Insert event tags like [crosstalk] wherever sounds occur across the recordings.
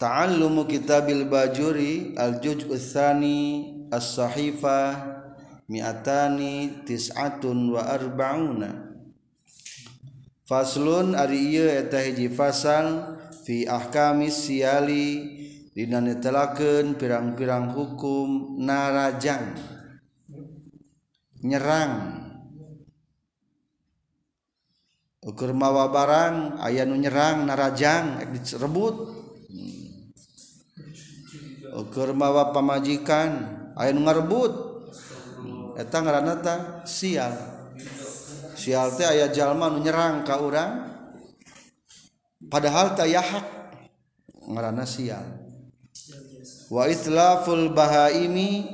Ta'allumu kitabil bajuri al-juj usani as-sahifah mi'atani tis'atun wa arba'una. Faslun ari ieu eta hiji fasal fi ahkamis siyali dina netelakeun pirang-pirang hukum narajang nyerang. ukur mawa barang aya nu nyerang narajang direbut hmm. ukur mawa pamajikan aya nu ngarebut. Eta ngaranna ta sial. Sial teh aya jalma nu nyerang ka urang. Padahal teh yahak ngaranna sial. Wa itlaful bahaimi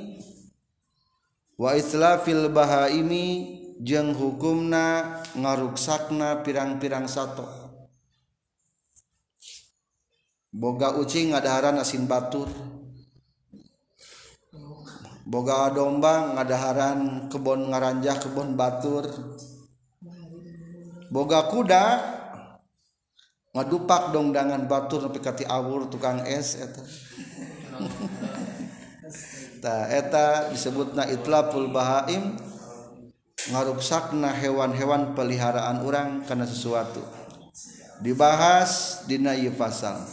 wa itlafil bahaimi jeung hukumna ngaruksakna pirang-pirang sato. Boga ucing ngadaharan asin batur boga domba ngadaharan kebon ngaranjah kebon batur. Boga kuda ngadupak dongdangan batur tapi kati awur tukang es eta. [laughs] Eta disebutna itlaful bahaim. Ngaruksakna hewan-hewan peliharaan orang karena sesuatu. Dibahas dina ieu pasal.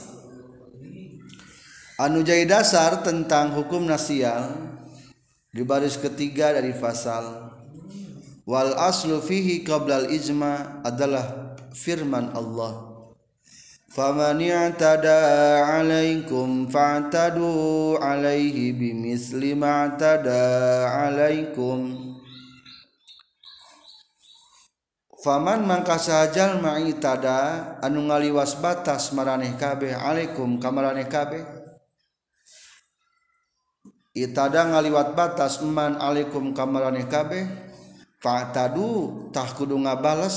Anu jadi dasar tentang hukum nasial di baris ketiga dari pasal. Wal aslu fihi ijma adalah firman Allah. Faman i'tada 'alaikum fa'tadu 'alaihi bimithli ma 'tada 'alaikum Faman mangka sahajal ma'itada anu ngaliwas batas maraneh kabeh alaikum kamaraneh kabeh. Itada ngaliwat batas man alaikum kamaraneh kabeh. Fa'tadu tah kudu ngabales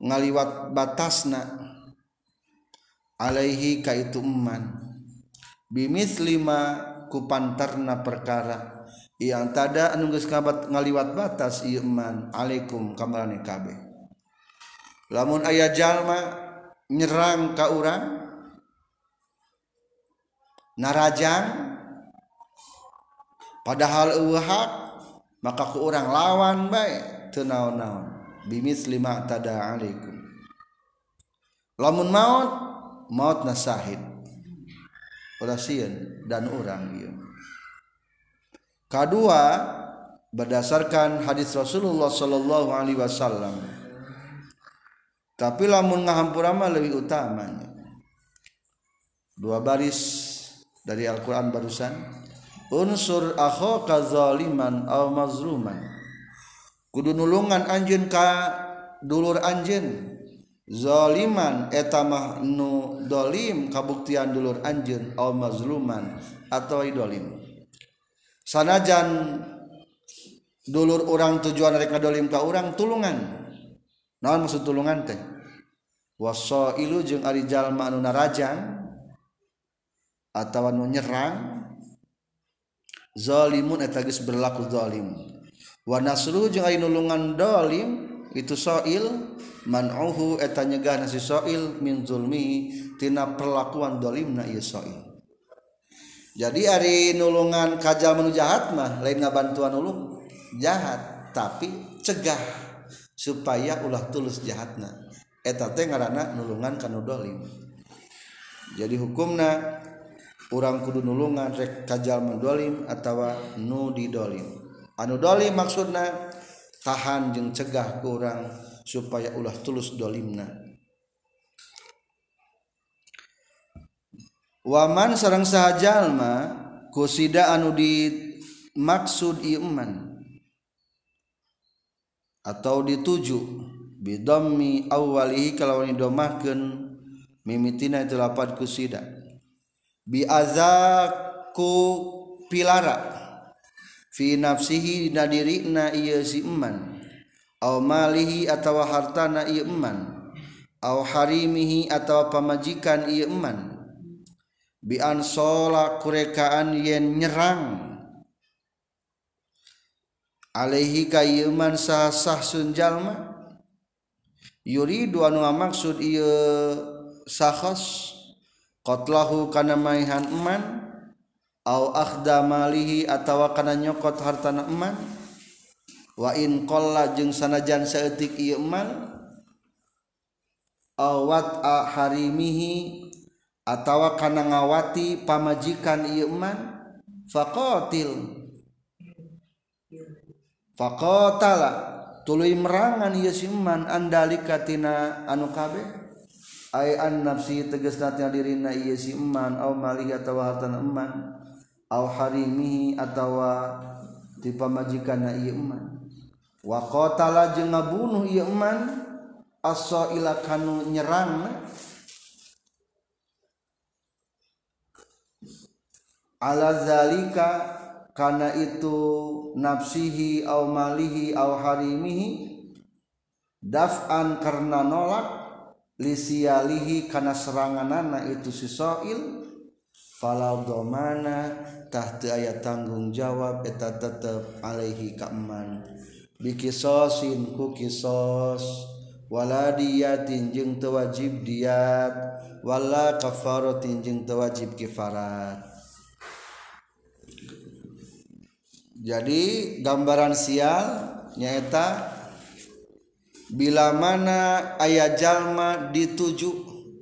ngaliwat batasna. Alaihi ka itu man. Bimis lima kupantarna perkara. yang tada anu geus ngaliwat batas ieu iman alaikum kamarane kabeh lamun aya jalma nyerang ka urang narajang padahal eueuh hak maka ku urang lawan baik teu naon-naon. Bimis lima tada alaikum. Lamun maut maut nasahid ulah dan urang ieu. Kedua berdasarkan hadis Rasulullah sallallahu alaihi wasallam. Tapi lamun ngahampura mah lebih utamanya. Dua baris dari Al-Qur'an barusan. Unsur akhaka zaliman aw mazluman. Kudu nulungan anjeun ka dulur anjeun. Zaliman eta mah nu dolim kabuktian dulur anjeun aw mazluman atau idolim sanajan dulur orang tujuan rek dolim ka orang tulungan. Naon maksud tulungan teh? Wasailu jeung ari jalma anu narajang atawa anu nyerang zalimun eta geus berlaku zalim. Wa nasru jeung ari nulungan dolim itu soil man'uhu eta nyegah nasi soil min zulmi tina perlakuan dolimna ieu soil. jadi Ari nulungan kajal menu jahat mah lain ngabantuan ulung jahat. Tapi cegah supaya ulah tulus jahatna. Eta teh ngaranna nulungan kanu dolim jadi hukumna orang kudu nulungan rek kajal mendolim atau nu didolim anu dolim maksudna tahan jeung cegah kurang supaya ulah tulus dolimna. waman sarang sahajalma kusida anu di maksud iman atau dituju bidommi awalihi kalawan didomahkeun mimitina itu lapat kusida bi azaku pilara fi nafsihi dina dirina ieu si iman aw malihi atawa hartana ieu iman aw harimihi atawa pamajikan ieu iman bian sola kurekaan yen nyerang. Alehi kayuman sah-sah sunjalma Yuri dua nu maksud iya sahas qatlahu kana maihan eman au akhda malihi atawa kana nyokot hartana eman. Wa in qalla jeung sanajan saeutik ieu eman awat a harimihi atawa kana ngawati pamajikan iman faqatil. Faqatala tuluy merangan ieu si iman andalika tina anu kabeh? Ay an nafsi tegasna tina dirina ieu si iman au malihi atawa hartana iman au harimihi atawa ti pamajikanna ieu iman. Wa qatala jeung ngabunuh ieu iman asa ila kanu nyerang ala zalika kana itu nafsihi au malihi au harimihi daf'an karena nolak lisialihi kana seranganana itu si soil falau domana tahta ayat tanggung jawab eta tetep alaihi kaman. Bikisosin ku kisos wala diyatin jeung teu wajib diat wala kafaratin jeung teu wajib kifarat jadi gambaran sial nyaeta bila mana ayah jalma dituju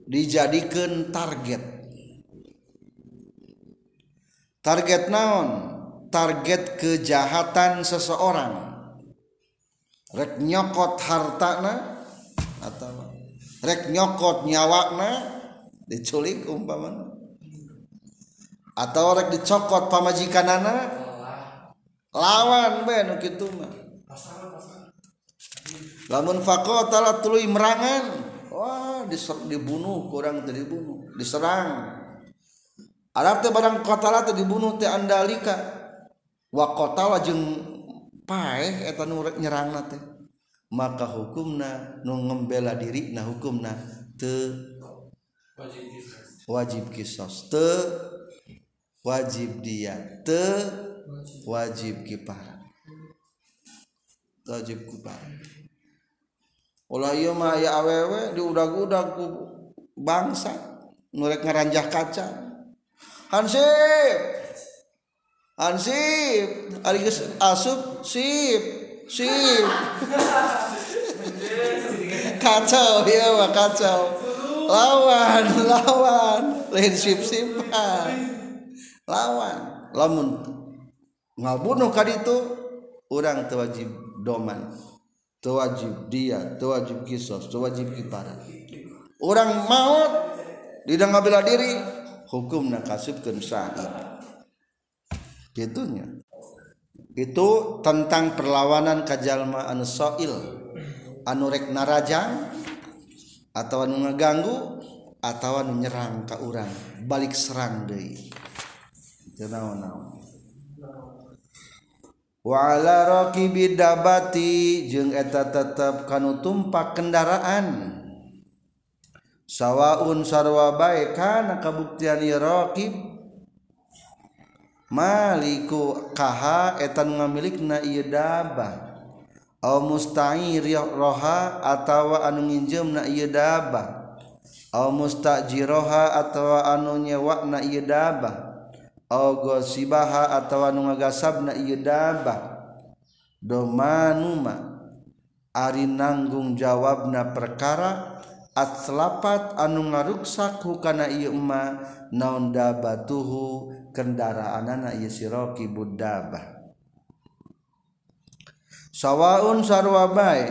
dijadikan target. Target naon? Target kejahatan seseorang. Rek nyokot hartana atau rek nyokot nyawakna diculik umpamana. Atau rek dicokot pamajikanana lawan be nu kitu mah. Lamun faqatala tuluy merangan. Wah diser, dibunuh kurang teu dibunuh diserang. Arab teh barang qatala teh dibunuh teh andalika. Wa qatala jeung paeh eta nu nyerangna teh. Maka hukumna nu ngembela diri na hukumna teu wajib kisos. Teu wajib dia teu wajib kipar wajib kipar ulah ieu mah aya awewe diudag-udag ku bangsa nurek ngaranjah kaca. Hansip! Hansip! Ari asup sip sip. [laughs] Kacau ya mah kacau. Lawan lawan. Lain sip sipan lawan. Lamun ngabunuh kali itu orang tewajib doman tewajib dia tewajib kisos tewajib kiparan orang maut tidak ngabila diri hukum nakasubkan syahid gitunya itu tentang perlawanan kajalma anu soil anu rek narajang atau anu ngeganggu atau anu nyerang ke orang balik serang deui. Naon-naon. waala raqibi dabati jeung eta tetep kanu tumpak kendaraan. Sawaun sarwa bae kana kabuktian Rocky Maliku kaha nu ngamilikna ieu dabah. Aw mustair roha atawa anu nginjeumna ieu dabah. Aw mustajiroha atawa anu nyewa na ieu dabah. sibaha atau ieu dabah. Domanuma. Ari nanggung jawabna perkara atlapat anu ngaruksak hukana Ima naon dabatuhu kendaraanana ieu siroki buddaba sawaun sarwa bae.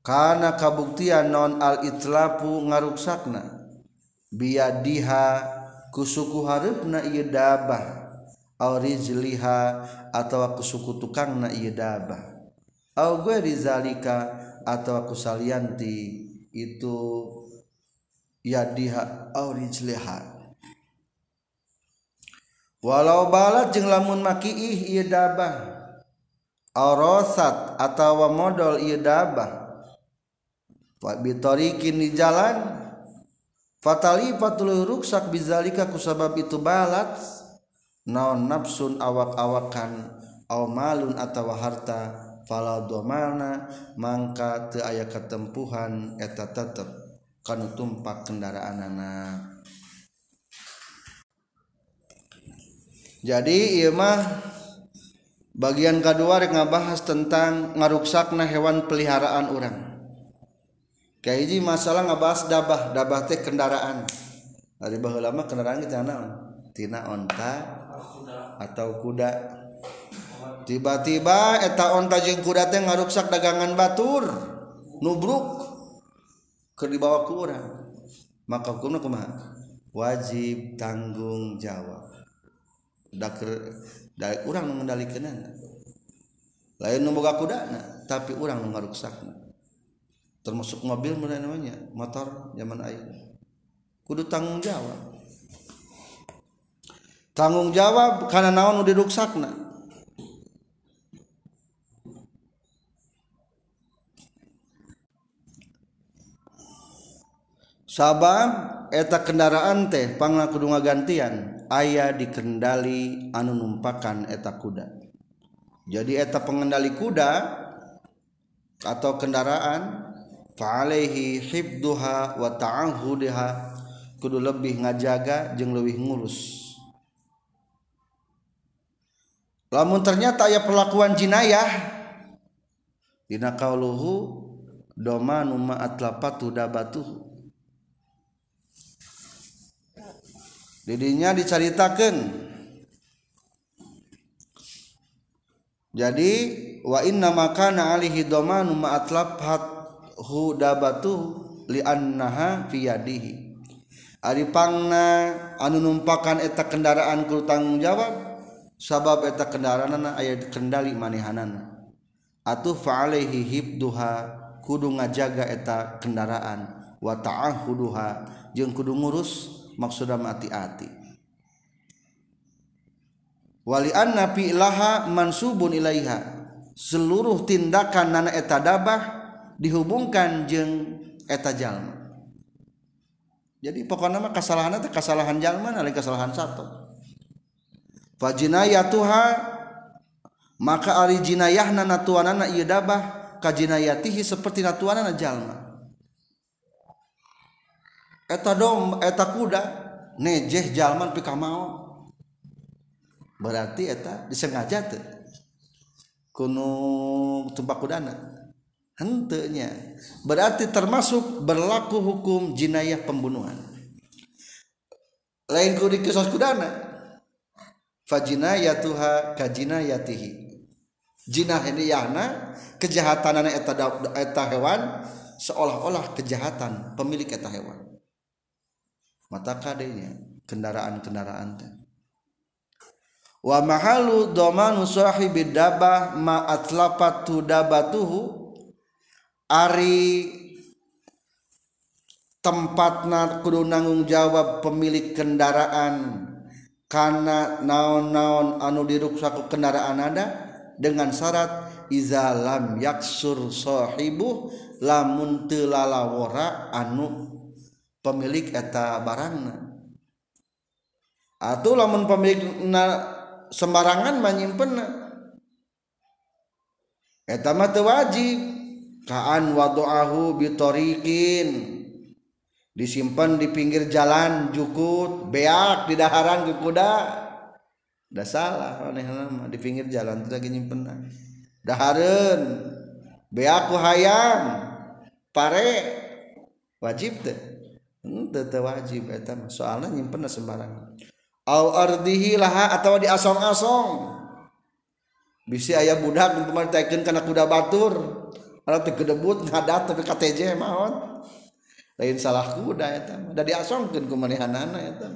Kana kabuktian non al-itlapu ngaruksakna? Biadiha kusuku harupna ieu dabah. Au rizliha atawa kusuku tukangna ieu dabah. Au ghairi zalika atawa kusalianti itu yadiha au rizliha walau balat jeung lamun makiih ieu dabah rosat atawa modal ieu dabah. Bitorikin di jalan Fatali patului ruksak bizalika kusabab itu balat. Naon nafsun awak-awakan au malun atawa harta fala domana mangka teu aya ketempuhan eta tetep kana tumpak kendaraanana. Jadi ieu mah bagian kedua rek ngabahas tentang ngaruksakna hewan peliharaan orang Kaiji masalah ngebahas dabah dabah teh kendaraan. Dari bahwa lama kendaraan kita naon tina onta atau kuda? Tiba-tiba eta onta jeng kuda teh ngaruksak dagangan batur nubruk ke dibawa ke orang maka hukumnya kumaha? Wajib tanggung jawab. Daker da, orang mengendalikan lain membuka kuda tapi orang mengaruksak termasuk mobil namanya? Motor zaman ayeuna kudu tanggung jawab. Tanggung jawab karena naon nu diruksakna? Sabab eta kendaraan teh pangna kudu ngagantian. Aya dikendali anu numpakan eta kuda. Jadi eta pengendali kuda atau kendaraan fa'alaihi hibduha wa ta'ahudiha. Kudu lebih ngajaga jeng lebih ngurus. Lamun ternyata ya perlakuan jinayah dina kauluhu doma numa atlapatu dabatu didinya diceritakan jadi wa inna makana alihi doma numa atlapat hudabatu liannaha fi yadihi. Ari pangna anu numpakan eta kendaraan ku tanggung jawab sabab eta kendaraanana aya kendali manehanana. Atuh fa alaihi hibduha kudu ngajaga eta kendaraan wa ta'ahuduha jeung kudu ngurus maksudna mati-ati wali anna fi'laha mansubun ilaiha seluruh tindakan nana eta dabah dihubungkan jeng eta jalma. Jadi pokoknya mah kesalahan itu kesalahan jalma lain kesalahan satu. Fajinayatuha maka ari jinayahna natuanana ieu dabah ka jinayatihi seperti natuanana jalma. Eta dom eta kuda nejeh jalman pika mau. Berarti eta disengaja teh. Kuno tebak kudana hentenya. Berarti termasuk berlaku hukum jinayah pembunuhan. Lain kudi kisos kudana. Fajinayatuha kajinayatihi. Jinah ini yana kejahatan eta eta hewan seolah-olah kejahatan pemilik eta hewan. Mata kadenya kendaraan-kendaraan teh. Wa mahalu domanu sahibi ma atlafatu dabatuhu Ari tempatna kudu nanggung jawab pemilik kendaraan. Karena naon-naon anu diruksaku kendaraan ada dengan syarat izalam yaksur sahibu lamun telalawora anu pemilik eta barangna. Atau lamun pemilik na sembarangan menyimpen eta mah wajib kaan wadoahu bitorikin disimpan di pinggir jalan jukut beak di daharan ke kuda. Dah salah aneh nama di pinggir jalan itu lagi nyimpen daharen beak ku hayam pare. Wajib teh. Teu teu wajib eta mah. Soalna nyimpen sembarang au ardihi laha atawa di asong-asong bisi aya budak teman taikeun kana kuda batur. Arab kedebut [laughs] ngadat tapi KTJ mahon. Lain salah kuda eta mah. Da diasongkeun kumanehanana eta.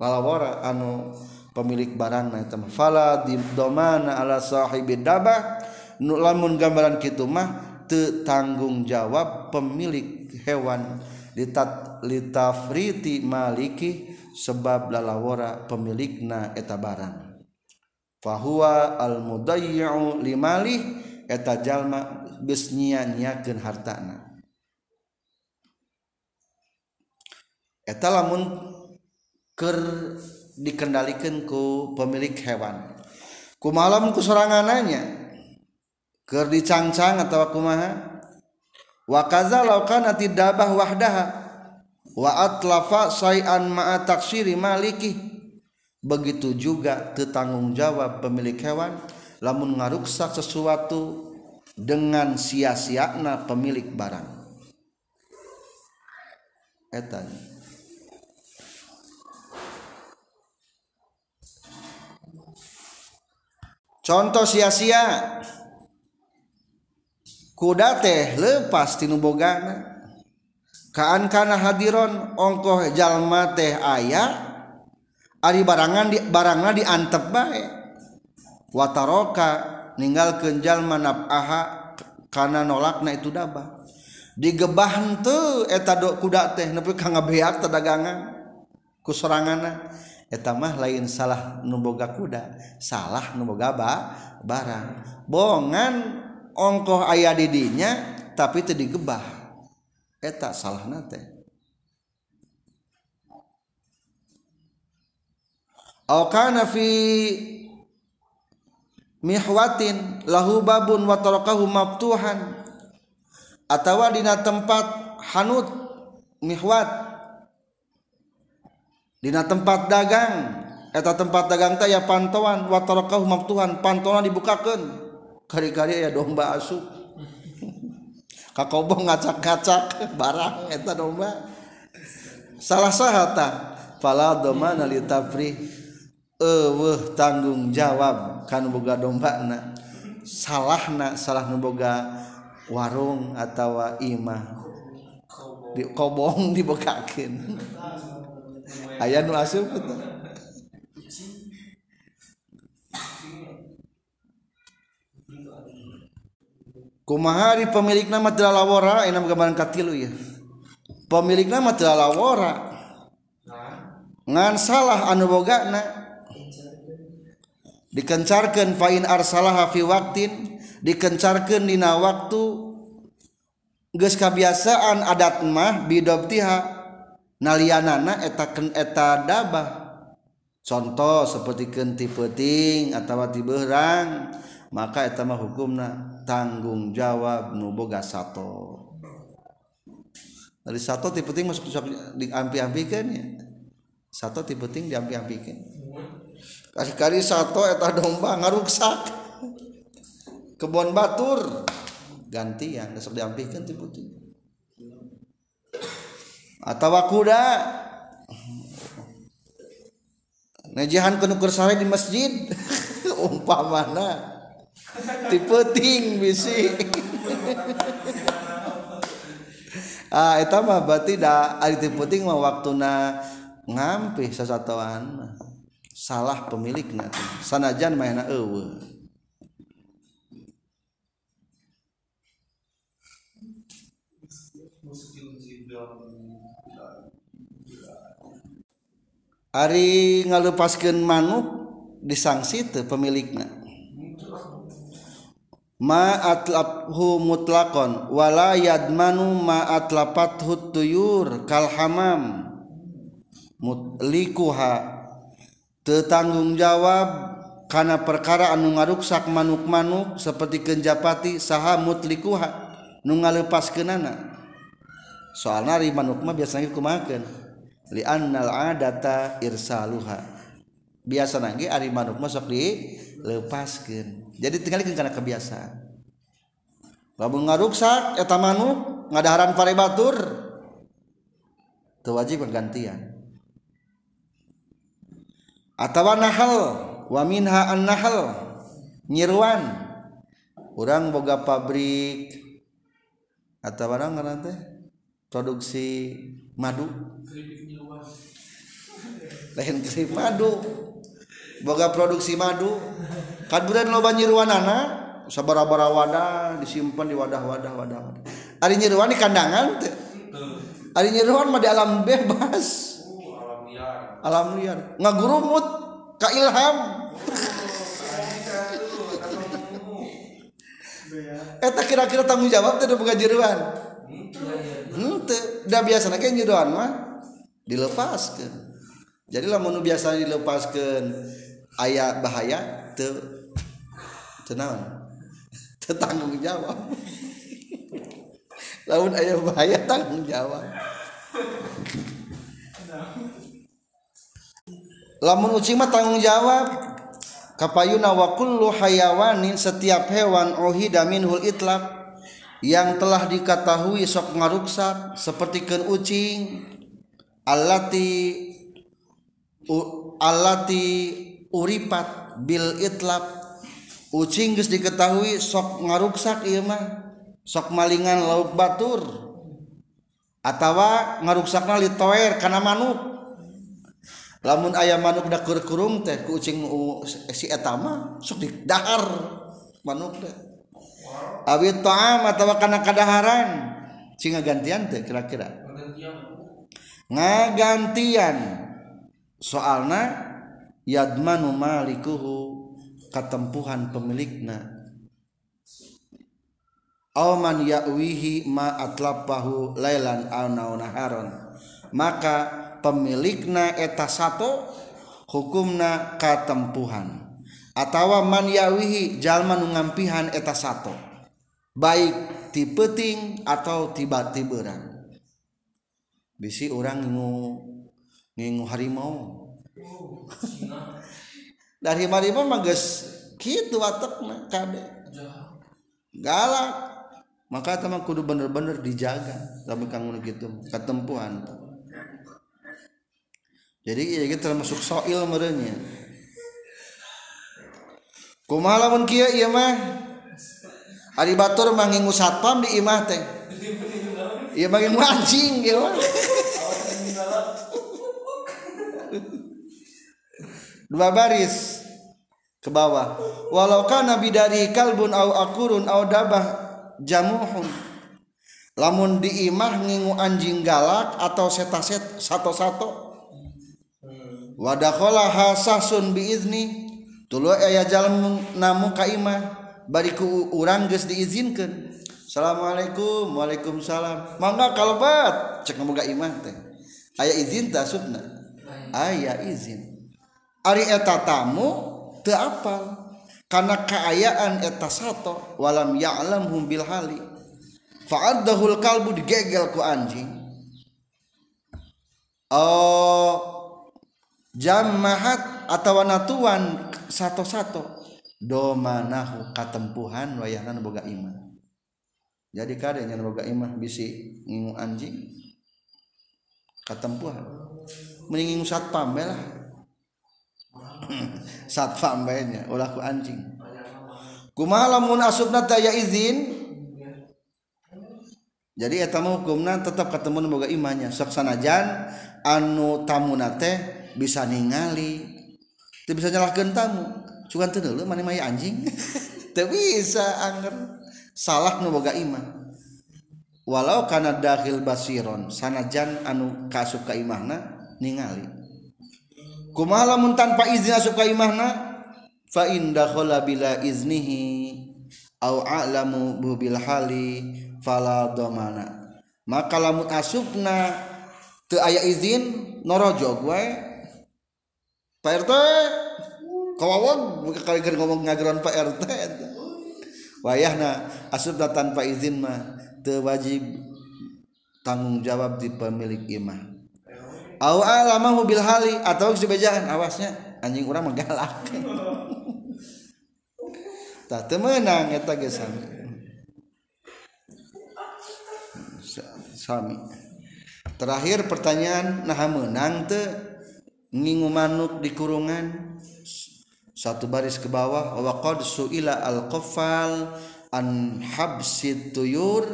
Lalawara anu pemilik barang eta mah. Fala didomana ala sahibi dabah. Nu lamun gambaran kitu mah teu tanggung jawab pemilik hewan litat litafriti maliki sebab lalawara pemilikna eta barang. Fahuwa al-mudayyi'u limalih eta jalma geus nyia-nyiakeun hartana. Eta lamun ker dikendalikan ku pemilik hewan. Ku malam ku sorangananya ker dicangcang atau kumaha? Wa kaza law kana tidabah wahdaha wa atlafa say'an ma'a taksiri maliki begitu juga tetanggung jawab pemilik hewan lamun ngaruksak sesuatu dengan sia-siakna pemilik barang. Etan contoh sia-sia. Kuda teh lepas tinubogana kaan kana hadiron ongkoh jalma teh ayah ari barangan di barangna diantep bae. wataroka ninggal kenjal manap aha karena nolakna itu dabah digebahan tuh eta do kuda teh nepi ka ngabeak dagangan ku sorangana eta mah lain salah nuboga kuda salah nuboga ba barang. Bongan ongkoh ayah didinya tapi teu digebah eta salahna teh. Aukana fi mihwatin lahu babun wa tarakahu maftuhan atawa dina tempat hanut mihwat. Dina tempat dagang eta tempat dagang teh ya pantauan wa tarakahu maftuhan pantauan dibukakeun. Kari-kari ya domba asup [laughs] kakobong ngacak-ngacak [laughs] barang eta domba. Salah sahata fala domana li tafrih. Eueuh tanggung jawab kan boga dombana salahna salah boga warung atawa imah. Di kobong [laughs] dibekakeun aya nu asup kumahari pemilik nama telah lawara enam gambaran katilu ya pemilik nama telah lawara ngan salah anu bogana dikencarkan fain arsalah fi waktin dikencarkan dina waktu geus kabiasaan adat mah bidobtiha nalianana eta eta dabah. Contoh seperti kenti peting atau ti maka eta mah hukumna tanggung jawab nu boga sato. Dari sato ti peting masuk diampi-ampikeun ya? Sato ti peting diampi-ampikeun kasih kari sato eta domba ngaruksak. Kebon batur. Gantian besok diampikeun ti penting atau kuda. Nejahan kenukur sare di masjid. [laughs] Umpamana. Tipeting bisi. [laughs] Ah eta mah berarti da ari tipeting mah waktuna ngampi sasatoan mah salah pemiliknya sanajan mayana eueuh. Ari ngalupaskeun manuk disangsi teu pemilikna. Ma atlabhu mutlakon wala yadmanu ma atlafathu tuyur kal hamam mutlikuha tetanggung jawab karena perkara anu ngaruksak manuk-manuk seperti kenjapati saha mutlikuha nu ngalepas kenana soalnya ri manuk mah biasanya kumakan li annal adata irsaluha. Biasa nangge ari manuk mah sok dilepaskeun jadi tinggal kana kebiasaan. Lamun ngaruksak eta manuk ngadaharan pare batur teu wajib gantian. atawa nahal wa minha an nahal. Nyirwan. Orang boga pabrik. Atau orang ngaran teh? Produksi madu. Lain kerip madu. Boga produksi madu. Kaduran loba nyiruan anak sabara-bara wadah disimpan di wadah-wadah wadah wadah ari nyiruan di kandangan teh. Ari nyiruan mah di alam bebas. alam liar. Ngagurumut ka ilham. Eh, Eta kira-kira tanggung jawab tidak buka jeruan henteu. Da biasa nake jeruan mah dilepaskeun. Jadi lah menu biasanya dilepaskan Ayah bahaya Te Tenang Tetanggung jawab. Laun ayah bahaya tanggung jawab. lamun ucing mah tanggung jawab. Kapayuna wa kullu hayawanin setiap hewan ohida minhul itlab yang telah diketahui sok ngaruksak seperti ken ucing alati u, alati uripat bil itlab ucing geus diketahui sok ngaruksak ieu mah sok malingan lauk batur atawa ngaruksakna litoer kana manuk. Lamun ayam manuk da kurung teh ku ucing si eta mah sok didahar manuk teh. Awi ta'am atawa kana kadaharan. Cing ngagantian teh kira-kira. Ngagantian. Soalna yadmanu malikuhu katempuhan pemilikna. Man yawihi ma atlapahu lailan aw naharon. Maka pemilikna eta satu hukumna katempuhan. Atawa man yawihi jalma nu ngampihan eta satu baik ti peting atau tiba-tiberan bisi orang ngingu ngingu harimau. [laughs] Dari harimau mah geus kitu watekna kade galak. Maka teman kudu bener-bener dijaga. Tapi kang gitu ketempuhan jadi ya gitu termasuk soil merenya. Kumaha lamun kieu ieu mah? Ari batur mah ngingu satpam di imah teh. Ieu mah ngingu anjing mah. Dua baris ke bawah. Walau kana bidari kalbun au akurun au dabah jamuhun. Lamun diimah ngingu anjing galak atau setaset satu-satu wadakhola sahsun biizni tulu aya jalan namu kaimah bariku urang geus diizinkan Assalamualaikum Waalaikumsalam. Mangga kalbat cek boga imah teh. Aya izin tak subna aya izin. Ari eta tamu teu apal. Karena keayaan eta sato walam ya'lam hum bil hali. Fa'addahul kalbu digegel ku anjing. Oh jamahat atau natuan satu-satu. Domanahu katempuhan wayahna boga iman. Jadi kade nya boga iman bisi ngingu anjing katempuhan. Mending satpam lah. [clears throat] Satpam bae ulah ku anjing. Kumaha lamun asupna taya izin? Jadi eta mah hukumna tetap ketemu boga imannya. Sok sanajan anu tamuna teh bisa ningali. Teu bisa nyalahkeun tamu. Cuman teu dulu mana anjing. [laughs] Teu bisa anger salah nu boga iman. Walau kana dahil basiron sanajan anu kasup ka imahna ningali. Kumaha lamun tanpa izin asup ka imahna? Fa indakhala bila iznihi au a'lamu bil hali fala domana. Maka lamun asupna teu aya izin norojog wae Pak RT muka kali ngomong ngageron Pak RT wayahna asupna tanpa izin mah wajib tanggung jawab di pemilik imah. Au alamahu bil hali atau sebejaan awasnya anjing urang menggalak [laughs] tak temenang eta ge sami. Sami. Terakhir pertanyaan nah menang teu ngingu manuk di kurungan. Satu baris ke bawah. Wa qad suila al qaffal an habsit tuyur.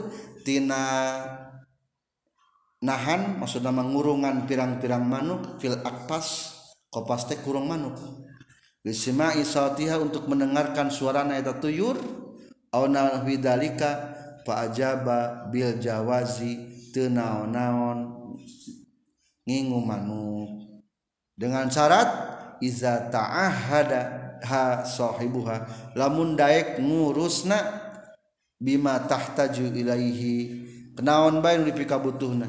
Tina nahan maksudnya mengurungan pirang-pirang manuk fil akpas kopas teh kurung manuk. Bisma isautiha untuk mendengarkan suara eta tuyur. Au nahwi dalika fa ajaba bil jawazi teu naon-naon ngingu manuk dengan syarat iza ta'ahada ha sahibuha lamun daek ngurusna bima tahtaju ilaihi kenaon bae nu dipikabutuhna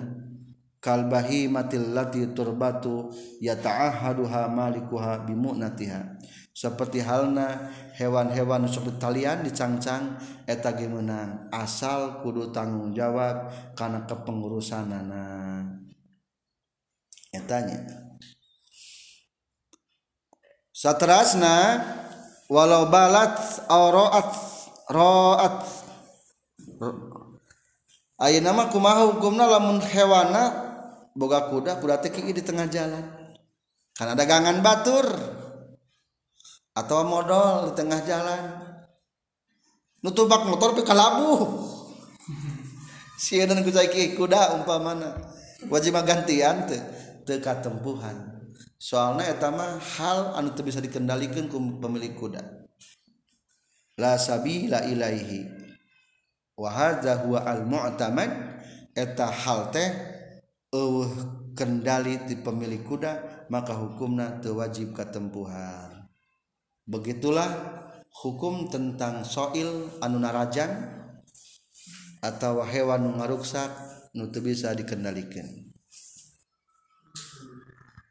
kal bahimatil lati turbatu yata'ahaduha malikuha bimu'natiha. Seperti halna hewan-hewan sok ditalian dicangcang eta ge meunang asal kudu tanggung jawab kana kepengurusanana. Etanya satrasna walau balat aurat roat Ayo nama kumaha hukumna lamun hewana boga kuda kuda teki di tengah jalan. Karena dagangan batur atau modal di tengah jalan. Nutubak motor pe kalabu. Sieun ku kuda umpamana. Wajib gantian teu teu katempuhan. soalnya etama hal anu bisa dikendalikan ku pemilik kuda. La sabila ilaihi. Wa hadza huwa al mu'tamad eta hal teh eueuh kendali di pemilik kuda maka hukumna teu wajib katempuhan. Begitulah hukum tentang soil anu narajan atau hewan nu ngaruksak nu bisa dikendalikan.